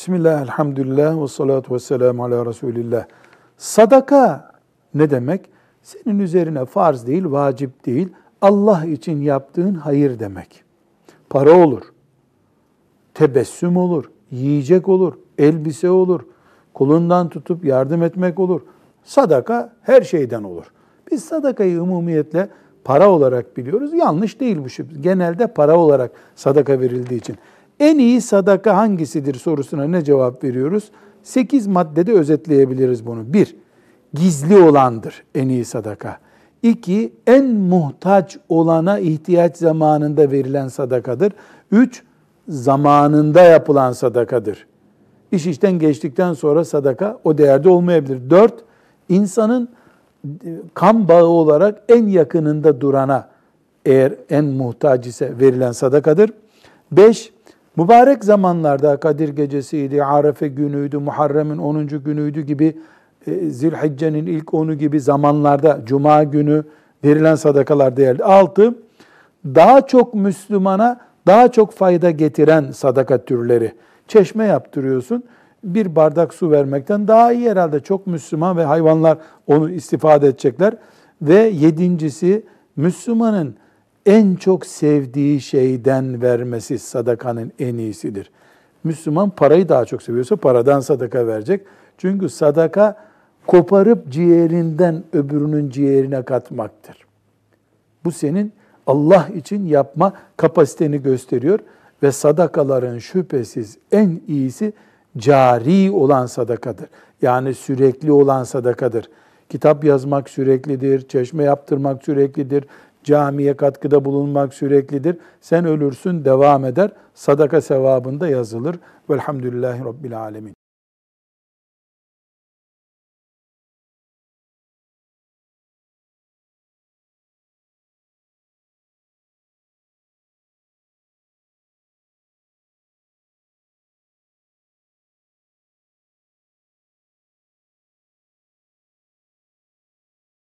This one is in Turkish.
Bismillah, elhamdülillah ve salatu ve selamu ala Resulillah. Sadaka ne demek? Senin üzerine farz değil, vacip değil, Allah için yaptığın hayır demek. Para olur, tebessüm olur, yiyecek olur, elbise olur, kulundan tutup yardım etmek olur. Sadaka her şeyden olur. Biz sadakayı umumiyetle para olarak biliyoruz. Yanlış değil bu şey. Genelde para olarak sadaka verildiği için. En iyi sadaka hangisidir sorusuna ne cevap veriyoruz? Sekiz maddede özetleyebiliriz bunu. Bir, gizli olandır en iyi sadaka. İki, en muhtaç olana ihtiyaç zamanında verilen sadakadır. Üç, zamanında yapılan sadakadır. İş işten geçtikten sonra sadaka o değerde olmayabilir. Dört, insanın kan bağı olarak en yakınında durana eğer en muhtaç ise verilen sadakadır. Beş, mübarek zamanlarda Kadir gecesiydi, Arefe günüydü, Muharrem'in 10. günüydü gibi e, Zilhicce'nin ilk onu gibi zamanlarda Cuma günü verilen sadakalar değerli. Altı, daha çok Müslümana daha çok fayda getiren sadaka türleri. Çeşme yaptırıyorsun, bir bardak su vermekten daha iyi herhalde. Çok Müslüman ve hayvanlar onu istifade edecekler. Ve yedincisi, Müslümanın en çok sevdiği şeyden vermesi sadakanın en iyisidir. Müslüman parayı daha çok seviyorsa paradan sadaka verecek. Çünkü sadaka koparıp ciğerinden öbürünün ciğerine katmaktır. Bu senin Allah için yapma kapasiteni gösteriyor ve sadakaların şüphesiz en iyisi cari olan sadakadır. Yani sürekli olan sadakadır. Kitap yazmak süreklidir, çeşme yaptırmak süreklidir, camiye katkıda bulunmak süreklidir. Sen ölürsün devam eder. Sadaka sevabında yazılır. Velhamdülillahi Rabbil Alemin.